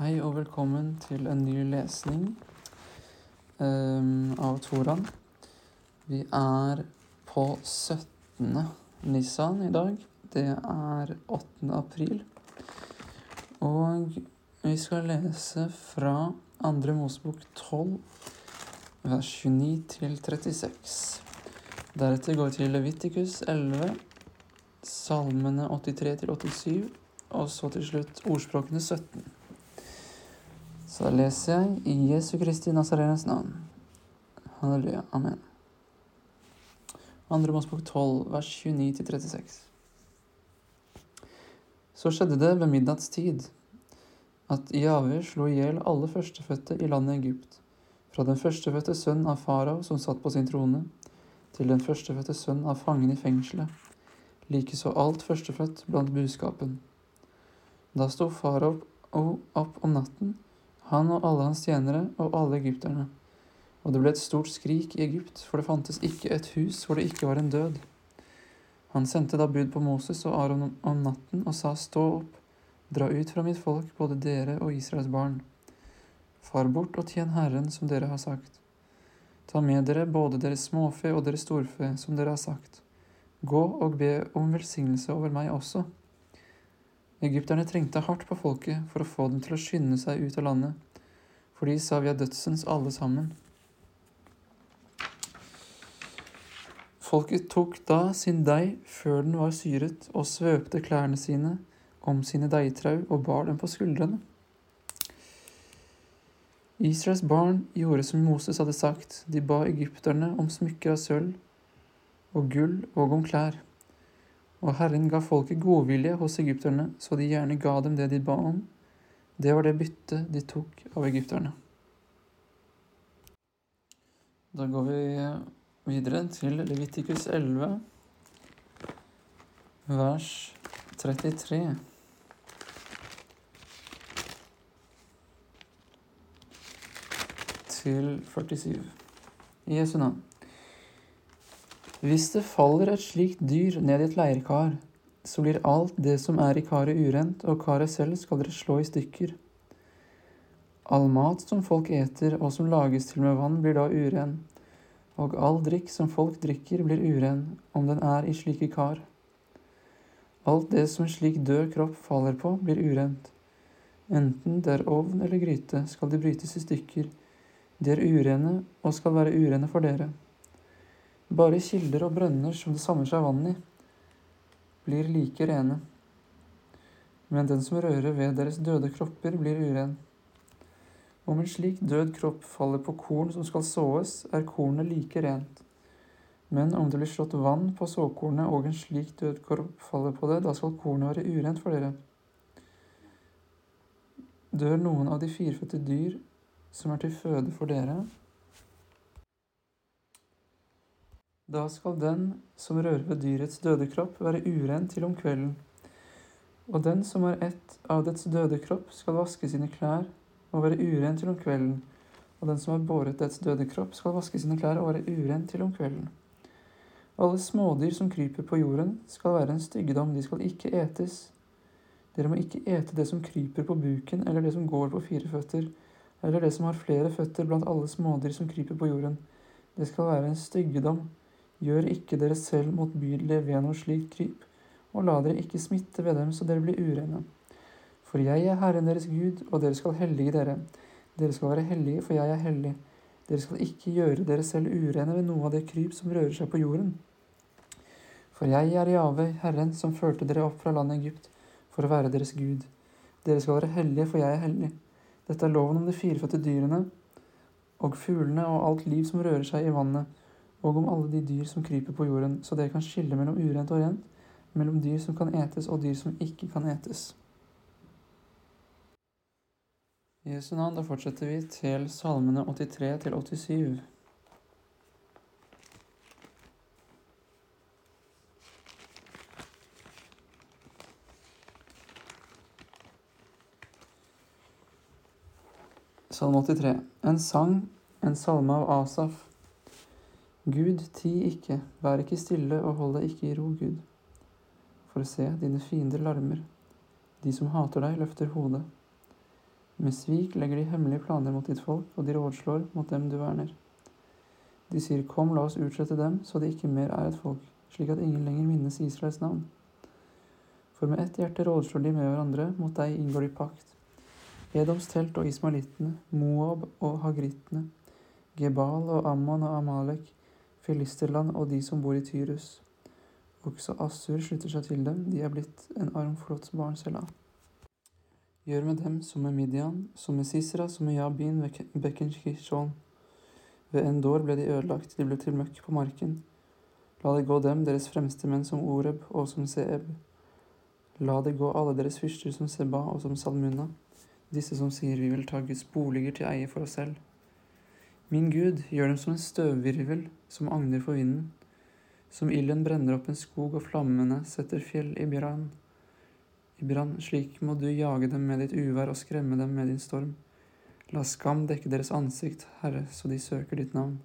Hei og velkommen til en ny lesning um, av Toran. Vi er på 17. Nissan i dag. Det er 8. april. Og vi skal lese fra 2. Mosebok 12, vers 29 til 36. Deretter går vi til Levitikus 11, salmene 83 til 87, og så til slutt ordspråkene 17. Så leser jeg i Jesu Kristi Nazarenes navn. Halleluja. Amen. Andre Mosbok 12, vers 29-36. Så skjedde det ved midnattstid at Jave slo i hjel alle førstefødte i landet Egypt, fra den førstefødte sønn av farao som satt på sin trone, til den førstefødte sønn av fangen i fengselet, likeså alt førstefødt blant buskapen. Da sto farao opp om natten han og alle hans tjenere og alle egypterne. Og det ble et stort skrik i Egypt, for det fantes ikke et hus hvor det ikke var en død. Han sendte da bud på Moses og Aron om natten og sa, Stå opp, dra ut fra mitt folk, både dere og Israels barn. Far bort og tjen Herren, som dere har sagt. Ta med dere både deres småfe og deres storfe, som dere har sagt. Gå og be om velsignelse over meg også. Egypterne trengte hardt på folket for å få dem til å skynde seg ut av landet, for de sa vi er dødsens alle sammen. Folket tok da sin deig før den var syret, og svøpte klærne sine om sine deigtrau og bar dem på skuldrene. Israels barn gjorde som Moses hadde sagt, de ba egypterne om smykker av sølv og gull og om klær. Og Herren ga folket godvilje hos egypterne, så de gjerne ga dem det de ba om. Det var det byttet de tok av egypterne. Da går vi videre til Levitikus 11, vers 33. Til 47. I Jesu navn. Hvis det faller et slikt dyr ned i et leirkar, så blir alt det som er i karet urent, og karet selv skal dere slå i stykker. All mat som folk eter og som lages til med vann, blir da uren, og all drikk som folk drikker, blir uren, om den er i slike kar. Alt det som en slik død kropp faller på, blir urent. Enten det er ovn eller gryte, skal de brytes i stykker. De er urene og skal være urene for dere. Bare kilder og brønner som det samler seg vann i, blir like rene. Men den som rører ved deres døde kropper, blir uren. Om en slik død kropp faller på korn som skal såes, er kornet like rent. Men om det blir slått vann på såkornet og en slik død kropp faller på det, da skal kornet være urent for dere. Dør noen av de firfødte dyr som er til føde for dere, Da skal den som rører ved dyrets døde kropp, være uren til om kvelden. Og den som har ett av dets døde kropp, skal vaske sine klær og være uren til om kvelden. Og den som har båret dets døde kropp, skal vaske sine klær og være uren til om kvelden. Alle smådyr som kryper på jorden, skal være en styggedom, de skal ikke etes. Dere må ikke ete det som kryper på buken, eller det som går på fire føtter, eller det som har flere føtter blant alle smådyr som kryper på jorden. Det skal være en styggedom. Gjør ikke dere selv motbydelige ved noe slikt kryp, og la dere ikke smitte ved dem så dere blir urene. For jeg er Herren deres Gud, og dere skal hellige dere. Dere skal være hellige, for jeg er hellig. Dere skal ikke gjøre dere selv urene ved noe av det kryp som rører seg på jorden. For jeg er Jave, Herren, som førte dere opp fra landet Egypt, for å være deres Gud. Dere skal være hellige, for jeg er hellig. Dette er loven om de firefødte dyrene og fuglene og alt liv som rører seg i vannet og om alle de dyr som kryper på jorden, så dere kan skille mellom urent og rent, mellom dyr som kan etes og dyr som ikke kan etes. I Jesu navn, da fortsetter vi til salmene 83 til 87. Salme 83. En sang, en salme av Asaf. Gud, ti ikke, vær ikke stille og hold deg ikke i ro, Gud. For se, dine fiender larmer, de som hater deg, løfter hodet. Med svik legger de hemmelige planer mot ditt folk, og de rådslår mot dem du verner. De sier, Kom, la oss utslette dem, så det ikke mer er et folk, slik at ingen lenger minnes Israels navn. For med ett hjerte rådslår de med hverandre, mot deg inngår de pakt. Edoms telt og ismalittene, Moab og hagrittene, Gebal og Ammon og Amalek, Filisterland og de som bor i Tyrus. Også Assur slutter seg til dem, de er blitt en arm flott barn av. Gjør med dem som med Midian, som med Sisera, som med Jabin ved bekken Kishon. Ved Endor ble de ødelagt, de ble til møkk på marken. La det gå dem, deres fremste menn som Oreb og som Seeb. La det gå alle deres fyrster som Seba og som Salmuna, disse som sier vi vil ta Guds boliger til eie for oss selv. Min Gud, gjør dem som en støvvirvel som agner for vinden. Som ilden brenner opp en skog og flammene setter fjell i brann i brann, slik må du jage dem med ditt uvær og skremme dem med din storm. La skam dekke deres ansikt, Herre, så de søker ditt navn.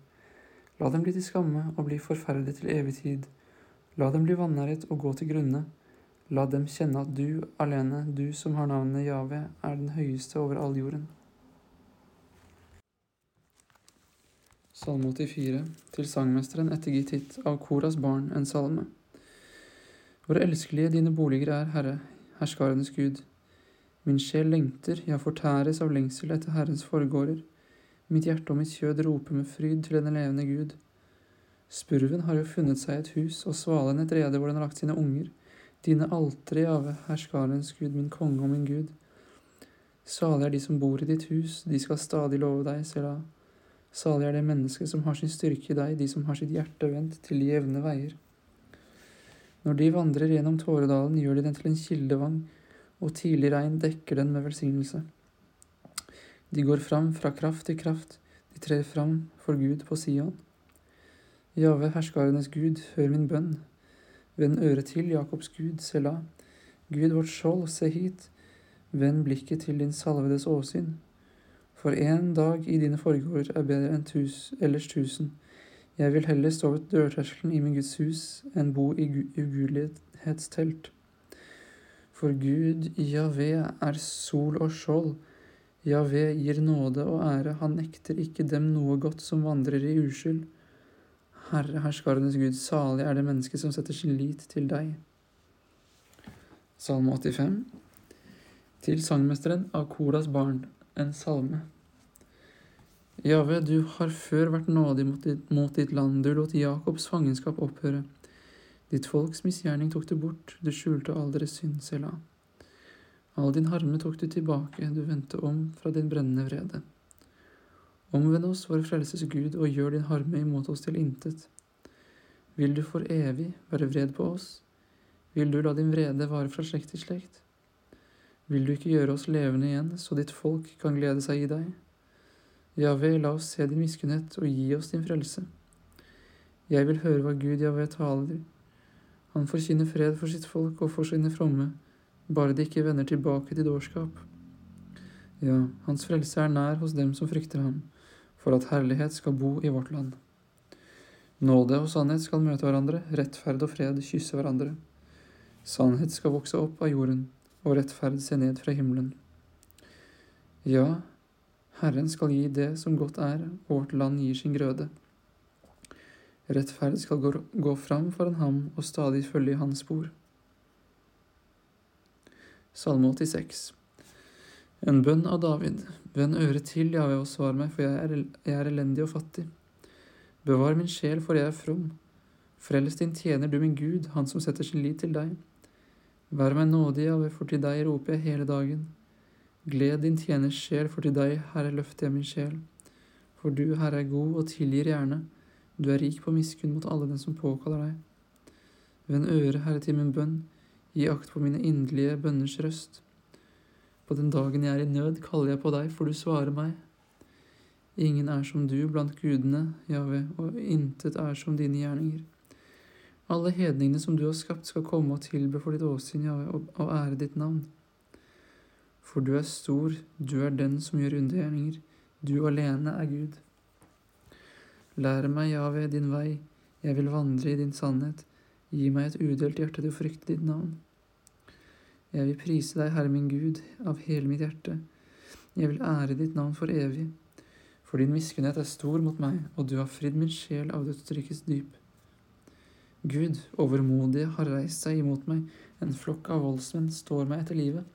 La dem bli til skamme og bli forferdet til evig tid. La dem bli vanæret og gå til grunne. La dem kjenne at du alene, du som har navnet Jave, er den høyeste over all jorden. Salme 84 til sangmesteren etter hit av Koras barn en salme. Hvor elskelige dine boliger er, Herre, herskarenes Gud. Min sjel lengter, ja, fortæres av lengsel etter Herrens forgårder. Mitt hjerte og mitt kjød roper med fryd til den levende Gud. Spurven har jo funnet seg et hus, og svalen et rede hvor den har lagt sine unger. Dine altere, Jave, herskarens Gud, min konge og min Gud. Salig er de som bor i ditt hus, de skal stadig love deg, Selah. Salig er det mennesket som har sin styrke i deg, de som har sitt hjerte vendt til de jevne veier. Når de vandrer gjennom Tåredalen, gjør de den til en kildevang, og tidlig regn dekker den med velsignelse. De går fram fra kraft til kraft, de trer fram for Gud på Sion. Jave, herskarenes Gud, hør min bønn. Vend øret til, Jakobs Gud, Selah. Gud vårt skjold, se hit. Vend blikket til din salvedes åsyn. For én dag i dine forgårder er bedre enn tus, ellers tusen. Jeg vil heller stå ved dørterskelen i min Guds hus enn bo i ugudelighetstelt. For Gud, Javé, er sol og skjold. Javé gir nåde og ære, han nekter ikke dem noe godt som vandrer i uskyld. Herre, herskarenes Gud, salig er det mennesket som setter sin lit til deg. Salme 85 Til sangmesteren av Koras barn, en salme. Jave, du har før vært nådig mot ditt, mot ditt land, du lot Jakobs fangenskap opphøre. Ditt folks misgjerning tok du bort, du skjulte all deres synd, Sela. All din harme tok du tilbake, du vendte om fra din brennende vrede. Omvend oss, vår frelses Gud, og gjør din harme imot oss til intet. Vil du for evig være vred på oss? Vil du la din vrede vare fra slekt til slekt? Vil du ikke gjøre oss levende igjen, så ditt folk kan glede seg i deg? Javé, la oss se din miskunnhet og gi oss din frelse. Jeg vil høre hva Gud Javé taler. Han forkynner fred for sitt folk og for sine fromme, bare de ikke vender tilbake til dårskap. Ja, hans frelse er nær hos dem som frykter ham, for at herlighet skal bo i vårt land. Nåde og sannhet skal møte hverandre, rettferd og fred kysse hverandre. Sannhet skal vokse opp av jorden, og rettferd se ned fra himmelen. Ja, Herren skal gi det som godt er, vårt land gir sin grøde. Rettferd skal gå, fram foran ham og stadig følge i hans spor. Salme 86 En bønn av David. Vend øret til, Jave, og svar meg, for jeg er, jeg er elendig og fattig. Bevar min sjel, for jeg er from. Frels din tjener, du min Gud, han som setter sin lit til deg. Vær meg nådig, Jave, for til deg roper jeg hele dagen. Gled din tjeners sjel, for til deg, Herre, løfter jeg min sjel. For du, Herre, er god og tilgir gjerne. Du er rik på miskunn mot alle den som påkaller deg. Vend øret, Herre, til min bønn. Gi akt på mine inderlige bønners røst. På den dagen jeg er i nød, kaller jeg på deg, for du svarer meg. Ingen er som du blant gudene, Jave, og intet er som dine gjerninger. Alle hedningene som du har skapt, skal komme og tilbe for ditt åsyn, Jave, og ære ditt navn. For du er stor, du er den som gjør undergjerninger, du alene er Gud. Lær meg, Jave, din vei, jeg vil vandre i din sannhet, gi meg et udelt hjerte til å frykte ditt navn. Jeg vil prise deg, Herre min Gud, av hele mitt hjerte. Jeg vil ære ditt navn for evig, for din miskunnhet er stor mot meg, og du har fridd min sjel av dødsrykets dyp. Gud, overmodige har reist seg imot meg, en flokk av voldsmenn står meg etter livet.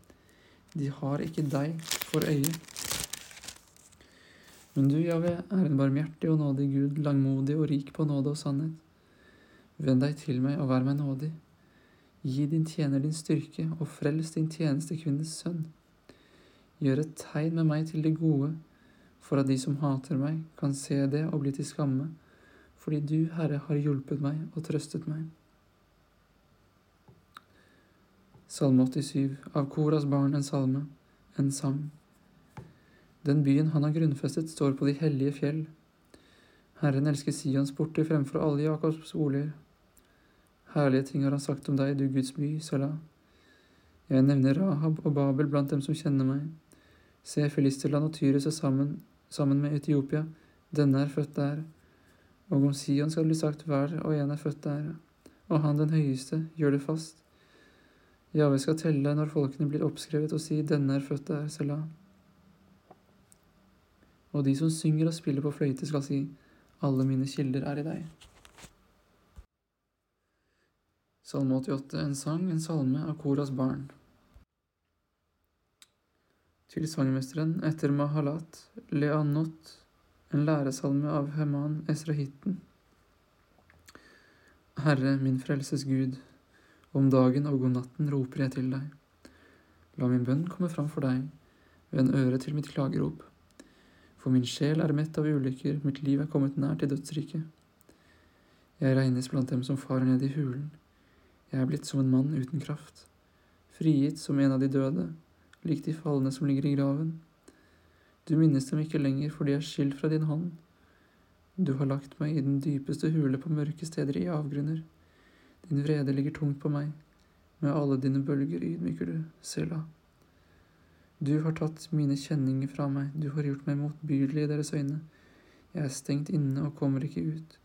De har ikke deg for øye. Men du, Jave, er en barmhjertig og nådig Gud, langmodig og rik på nåde og sannhet. Vend deg til meg og vær meg nådig. Gi din tjener din styrke, og frels din tjenestekvinnes sønn. Gjør et tegn med meg til det gode, for at de som hater meg, kan se det og bli til skamme, fordi du, Herre, har hjulpet meg og trøstet meg. Salme 87, av Koras barn en salme, en sang. Den byen han har grunnfestet, står på de hellige fjell. Herren elsker Sions porter fremfor alle Jakobs boliger. Herlige ting har han sagt om deg, du Guds by, Salah. Jeg nevner Rahab og Babel blant dem som kjenner meg. Se, Filisterland og Tyrus er sammen, sammen med Etiopia. Denne er født der. Og om Sion skal bli sagt hver og en er født der. Og han den høyeste gjør det fast. Jave skal telle når folkene blir oppskrevet og si denne er født der, Selah. Og de som synger og spiller på fløyte, skal si alle mine kilder er i deg. Salme 88, en sang, en salme av Koras barn. Til sangmesteren etter Mahalat, Leanot, en læresalme av Heman Esrahitten. Herre, min frelses Gud, om dagen og om natten roper jeg til deg. La min bønn komme fram for deg, vend øret til mitt klagerop. For min sjel er mett av ulykker, mitt liv er kommet nær til dødsriket. Jeg regnes blant dem som farer ned i hulen. Jeg er blitt som en mann uten kraft, frigitt som en av de døde, lik de falne som ligger i graven. Du minnes dem ikke lenger, for de er skilt fra din hånd. Du har lagt meg i den dypeste hule på mørke steder i avgrunner. Din vrede ligger tungt på meg, med alle dine bølger ydmyker du, Sela. Du har tatt mine kjenninger fra meg, du har gjort meg motbydelig i deres øyne. Jeg er stengt inne og kommer ikke ut.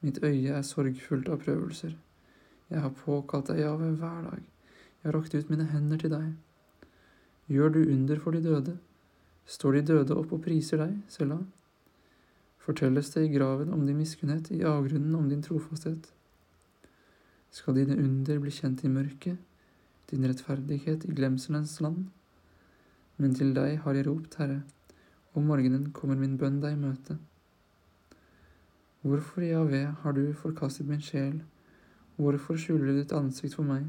Mitt øye er sorgfullt av prøvelser. Jeg har påkalt deg, Jave, hver dag. Jeg har rakt ut mine hender til deg. Gjør du under for de døde? Står de døde opp og priser deg, Sela? Fortelles det i graven om din miskunnhet, i avgrunnen om din trofasthet? Skal dine under bli kjent i mørket, din rettferdighet i glemselens land? Men til deg har jeg ropt, Herre, om morgenen kommer min bønn deg i møte. Hvorfor, Javé, har du forkastet min sjel, hvorfor skjuler du ditt ansikt for meg?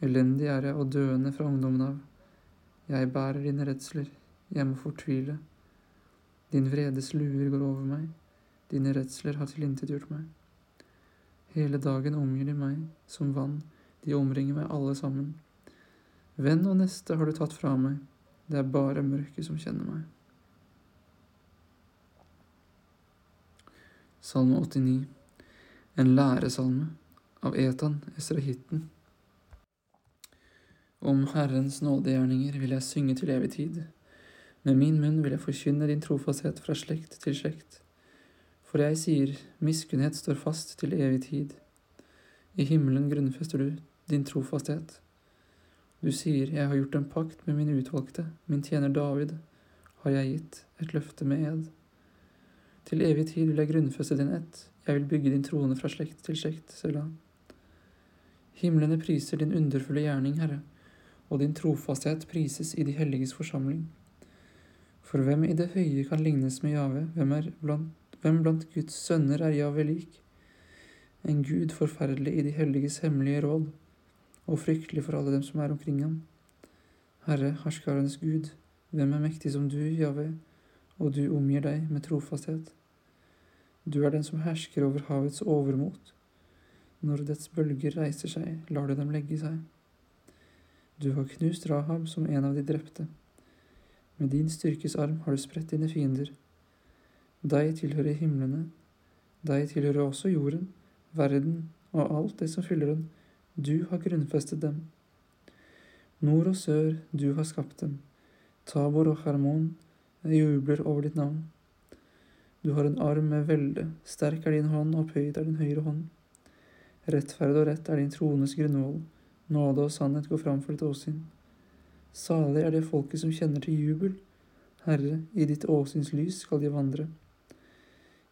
Elendig er jeg og døende fra ungdommen av. Jeg bærer dine redsler, jeg må fortvile. Din vredes luer går over meg, dine redsler har tilintetgjort meg. Hele dagen omgir de meg som vann, de omringer meg alle sammen. Venn og neste har du tatt fra meg, det er bare mørket som kjenner meg. Salme 89 En læresalme av Etan Esrahitten. Om Herrens nådegjerninger vil jeg synge til evig tid. Med min munn vil jeg forkynne din trofasthet fra slekt til slekt. For jeg sier, miskunnhet står fast til evig tid. I himmelen grunnfester du din trofasthet. Du sier, jeg har gjort en pakt med min utvalgte, min tjener David, har jeg gitt et løfte med ed. Til evig tid vil jeg grunnfeste din ett, jeg vil bygge din trone fra slekt til slekt, Selah. Himlene priser din underfulle gjerning, Herre og din trofasthet prises i de helliges forsamling. For hvem i det høye kan lignes med Jave, hvem, er blant, hvem blant Guds sønner er Jave lik? En Gud forferdelig i de helliges hemmelige råd, og fryktelig for alle dem som er omkring ham. Herre, herskarenes Gud, hvem er mektig som du, Jave, og du omgir deg med trofasthet? Du er den som hersker over havets overmot. Når dets bølger reiser seg, lar du dem legge seg. Du har knust Rahab som en av de drepte. Med din styrkes arm har du spredt dine fiender. Deg tilhører himlene, deg tilhører også jorden, verden og alt det som fyller den. Du har grunnfestet dem. Nord og sør, du har skapt dem. Tabor og Hermon, jeg jubler over ditt navn. Du har en arm med velde, sterk er din hånd, opphøyet er din høyre hånd. Rettferd og rett er din trones grunnvoll. Nåde og sannhet går fram for ditt åsyn. Salig er det folket som kjenner til jubel. Herre, i ditt åsyns lys skal de vandre.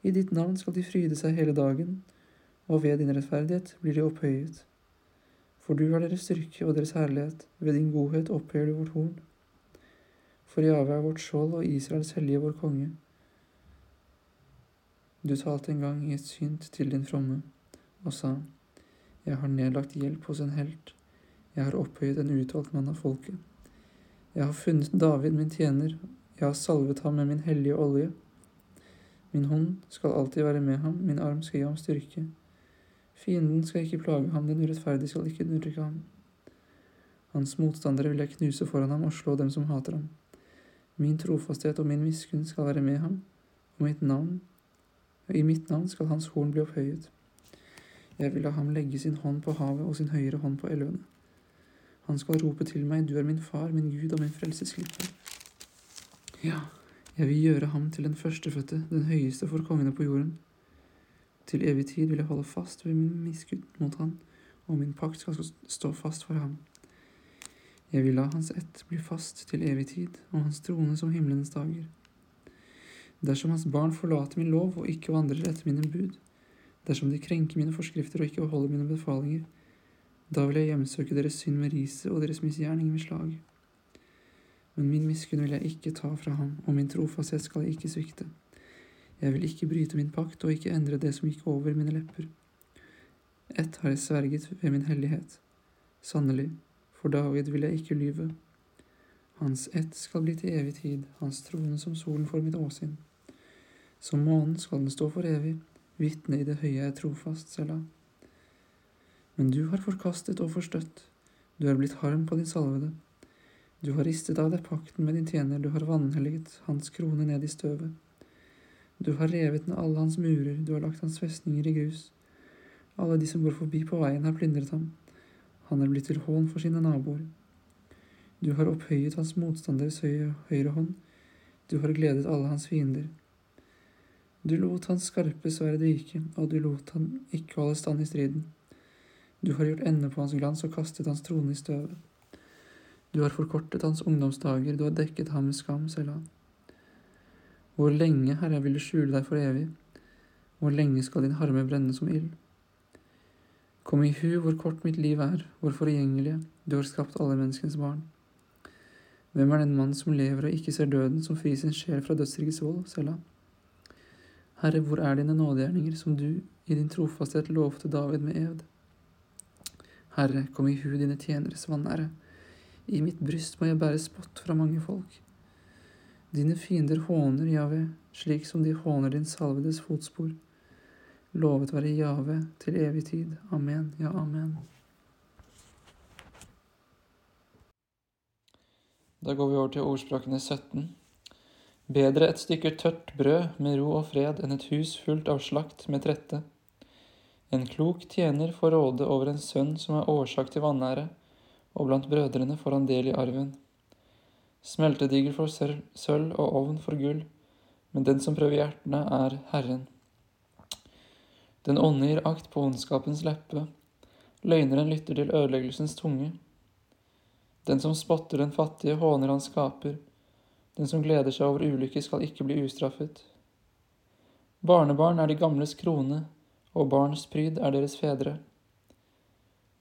I ditt navn skal de fryde seg hele dagen, og ved din rettferdighet blir de opphøyet. For du er deres styrke og deres herlighet, ved din godhet opphøyer du vårt horn. For Jave er vårt skjold og Israels hellige vår konge. Du talte en gang i et synt til din fromme og sa, Jeg har nedlagt hjelp hos en helt, jeg har opphøyet en utvalgt mann av folket. Jeg har funnet David min tjener, jeg har salvet ham med min hellige olje. Min hånd skal alltid være med ham, min arm skal gi ham styrke. Fienden skal ikke plage ham, den urettferdige skal ikke undertrykke ham. Hans motstandere vil jeg knuse foran ham og slå dem som hater ham. Min trofasthet og min miskunn skal være med ham, og mitt navn, i mitt navn skal hans horn bli opphøyet. Jeg vil la ham legge sin hånd på havet og sin høyre hånd på elvene. Han skal rope til meg, du er min far, min Gud og min frelsesklippe. Ja, jeg vil gjøre ham til den førstefødte, den høyeste for kongene på jorden. Til evig tid vil jeg holde fast ved min miskudd mot han, og min pakt skal stå fast for ham. Jeg vil la hans ett bli fast til evig tid, og hans trone som himmelens dager. Dersom hans barn forlater min lov og ikke vandrer etter mine bud, dersom de krenker mine forskrifter og ikke holder mine befalinger, da vil jeg hjemsøke deres synd med riset og deres misgjerning med slag. Men min miskunn vil jeg ikke ta fra ham, og min trofasthet skal jeg ikke svikte. Jeg vil ikke bryte min pakt og ikke endre det som gikk over mine lepper. Ett har jeg sverget ved min hellighet. Sannelig, for David vil jeg ikke lyve. Hans ett skal bli til evig tid, hans trone som solen for mitt åsyn. Som månen skal den stå for evig, vitne i det høye er trofast, Selah. Men du har forkastet og forstøtt, du er blitt harm på din salvede. Du har ristet av deg pakten med din tjener, du har vanhelliget hans krone ned i støvet. Du har revet ned alle hans murer, du har lagt hans festninger i grus. Alle de som går forbi på veien, har plyndret ham. Han er blitt til hån for sine naboer. Du har opphøyet hans motstanderes høye, høyre hånd, du har gledet alle hans fiender. Du lot hans skarpe sverd vike, og du lot han ikke holde stand i striden. Du har gjort ende på hans glans og kastet hans trone i støvet. Du har forkortet hans ungdomsdager, du har dekket ham med skam, Selah. Hvor lenge, Herre, vil du skjule deg for evig? Hvor lenge skal din harme brenne som ild? Kom i hu hvor kort mitt liv er, hvor forgjengelige du har skapt alle menneskens barn. Hvem er den mann som lever og ikke ser døden, som frir sin sjel fra dødsrikets vold, Selah? Herre, hvor er dine nådegjerninger, som du i din trofasthet lovte David med ed? Herre, kom i hu dine tjeneres vanære. I mitt bryst må jeg bære spott fra mange folk. Dine fiender håner Jave, slik som de håner din salvedes fotspor. Lovet være Jave til evig tid. Amen, ja, amen. Da går vi over til ordspråkene 17. Bedre et stykke tørt brød med ro og fred enn et hus fullt av slakt med trette. En klok tjener får råde over en sønn som er årsak til vanære og blant brødrene får han del i arven. Smeltedigel for sølv og ovn for gull, men den som prøver hjertene, er Herren. Den onde gir akt på ondskapens leppe, løgneren lytter til ødeleggelsens tunge. Den som spotter den fattige, håner han skaper, den som gleder seg over ulykke, skal ikke bli ustraffet. Barnebarn er de gamles krone, og barns pryd er deres fedre.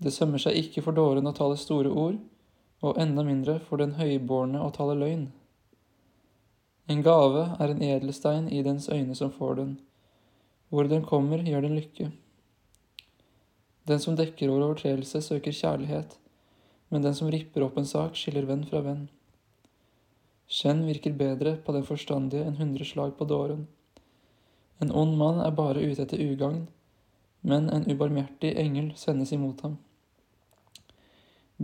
Det sømmer seg ikke for dåren å tale store ord, og enda mindre for den høybårne å tale løgn. En gave er en edelstein i dens øyne som får den. Hvor den kommer, gjør den lykke. Den som dekker over overtredelse, søker kjærlighet, men den som ripper opp en sak, skiller venn fra venn. Skjenn virker bedre på den forstandige enn hundre slag på dåren. En ond mann er bare ute etter ugagn, men en ubarmhjertig engel sendes imot ham.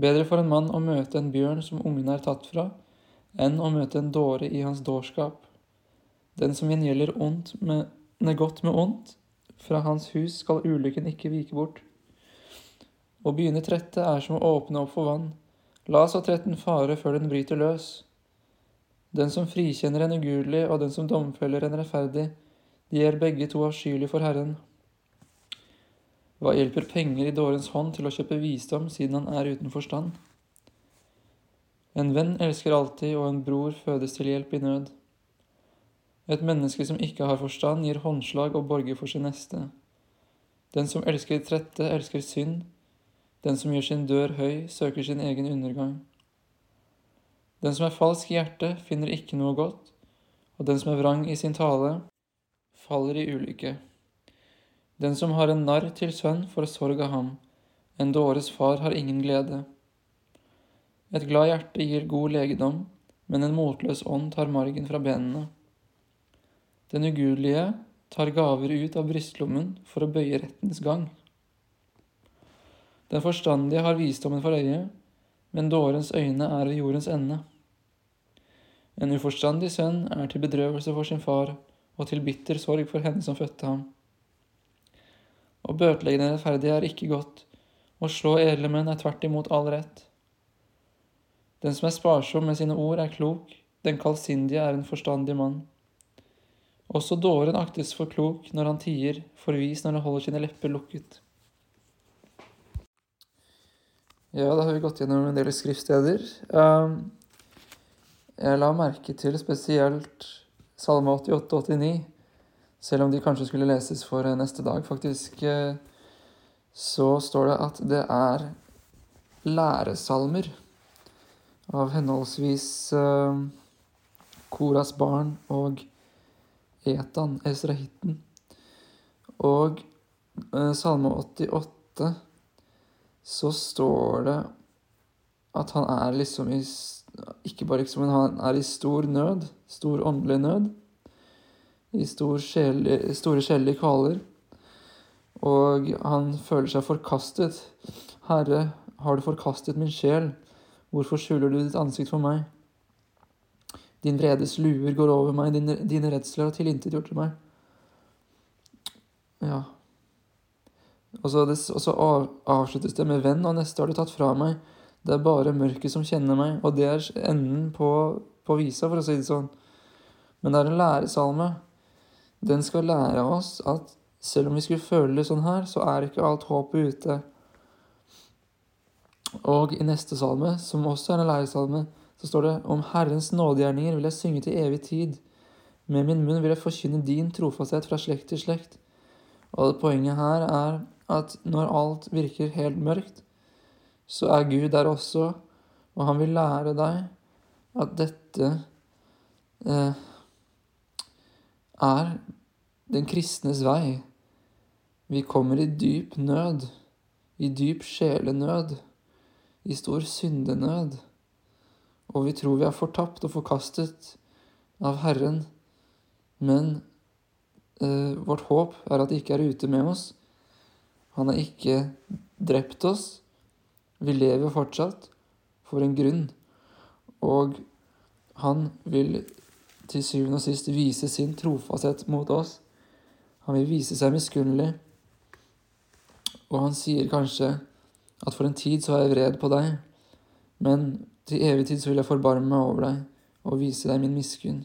Bedre for en mann å møte en bjørn som ungene er tatt fra, enn å møte en dåre i hans dårskap. Den som gjengjelder ondt med, ne, godt med ondt, fra hans hus skal ulykken ikke vike bort. Å begynne trette er som å åpne opp for vann. La så tretten fare før den bryter løs. Den som frikjenner en ugudelig og den som domfeller en rettferdig, de er begge to avskyelige for Herren. Hva hjelper penger i dårens hånd til å kjøpe visdom siden han er uten forstand? En venn elsker alltid, og en bror fødes til hjelp i nød. Et menneske som ikke har forstand, gir håndslag og borger for sin neste. Den som elsker trette, elsker synd. Den som gjør sin dør høy, søker sin egen undergang. Den som er falsk i hjertet, finner ikke noe godt, og den som er vrang i sin tale, faller i ulykke. Den som har en narr til sønn, får sorg av ham. En dåres far har ingen glede. Et glad hjerte gir god legedom, men en motløs ånd tar margen fra benene. Den ugudelige tar gaver ut av brystlommen for å bøye rettens gang. Den forstandige har visdommen for øye, men dårens øyne er ved jordens ende. En uforstandig sønn er til bedrøvelse for sin far og til bitter sorg for henne som fødte ham. Å bøtelegge den rettferdige er ikke godt, å slå edle menn er tvert imot all rett. Den som er sparsom med sine ord, er klok, den kallsindige er en forstandig mann. Også dåren aktes for klok når han tier, for vis når han holder sine lepper lukket. Ja, da har vi gått gjennom en del skriftsteder. Um, jeg la merke til spesielt Salme 88 og 89, selv om de kanskje skulle leses for neste dag, faktisk. Eh, så står det at det er læresalmer av henholdsvis uh, Koras barn og Etan, Esrahitten. Og eh, Salme 88 så står det at han er liksom i Ikke bare liksom, men han er i stor nød. Stor åndelig nød. I stor sjelig, store sjelelige kvaler. Og han føler seg forkastet. Herre, har du forkastet min sjel? Hvorfor skjuler du ditt ansikt for meg? Din vredes luer går over meg, dine, dine redsler har tilintetgjort meg. Ja. Og så, det, og så avsluttes det med 'venn', og neste har du tatt fra meg. Det er bare mørket som kjenner meg, og det er enden på, på visa, for å si det sånn. Men det er en læresalme. Den skal lære oss at selv om vi skulle føle det sånn her, så er ikke alt håpet ute. Og i neste salme, som også er en læresalme, så står det om Herrens nådegjerninger vil jeg synge til evig tid. Med min munn vil jeg forkynne din trofasthet fra slekt til slekt. Og poenget her er at når alt virker helt mørkt, så er Gud der også, og han vil lære deg at dette eh, er den kristnes vei. Vi kommer i dyp nød, i dyp sjelenød, i stor syndenød og vi tror vi er fortapt og forkastet av Herren. Men eh, vårt håp er at det ikke er ute med oss. Han har ikke drept oss. Vi lever fortsatt for en grunn. Og han vil til syvende og sist vise sin trofasthet mot oss. Han vil vise seg miskunnelig. Og han sier kanskje at for en tid så er jeg vred på deg, men til evig tid så vil jeg forbarme meg over deg og vise deg min miskunn.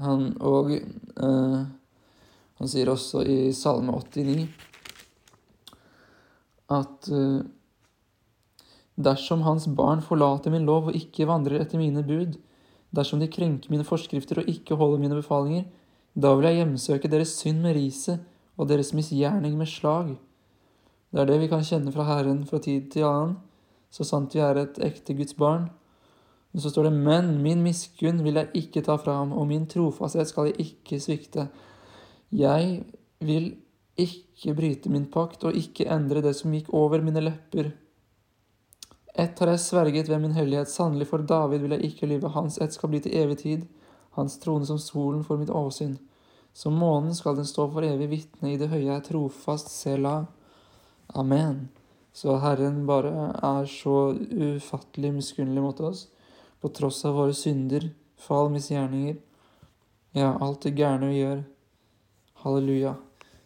Han, og eh, han sier også i Salme 89 at eh, dersom hans barn forlater min lov og ikke vandrer etter mine bud, dersom de krenker mine forskrifter og ikke holder mine befalinger, da vil jeg hjemsøke deres synd med riset og deres misgjerning med slag. Det er det vi kan kjenne fra Herren fra tid til annen så sant vi er et ekte Guds barn. Men så står det, men min miskunn vil jeg ikke ta fra ham, og min trofasthet skal jeg ikke svikte. Jeg vil ikke bryte min pakt og ikke endre det som gikk over mine lepper. Ett har jeg sverget ved min hellighet, sannelig for David vil jeg ikke lyve, hans ett skal bli til evig tid, hans trone som solen for mitt åsyn. Som månen skal den stå for evig vitne, i det høye er trofast, sela. Amen. Så Herren bare er så ufattelig miskunnelig mot oss, på tross av våre synder, fall, misgjerninger. Ja, alt det gærne vi gjør. Halleluja.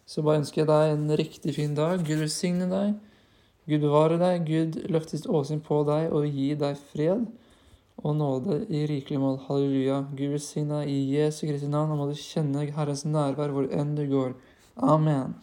Så bare ønsker jeg deg en riktig fin dag. Gud velsigne deg. Gud bevare deg. Gud løfte sitt åsyn på deg og gi deg fred og nåde i rikelig mål. Halleluja. Gud velsigne deg i Jesu Kristi navn, og må du kjenne Herrens nærvær hvor enn du går. Amen.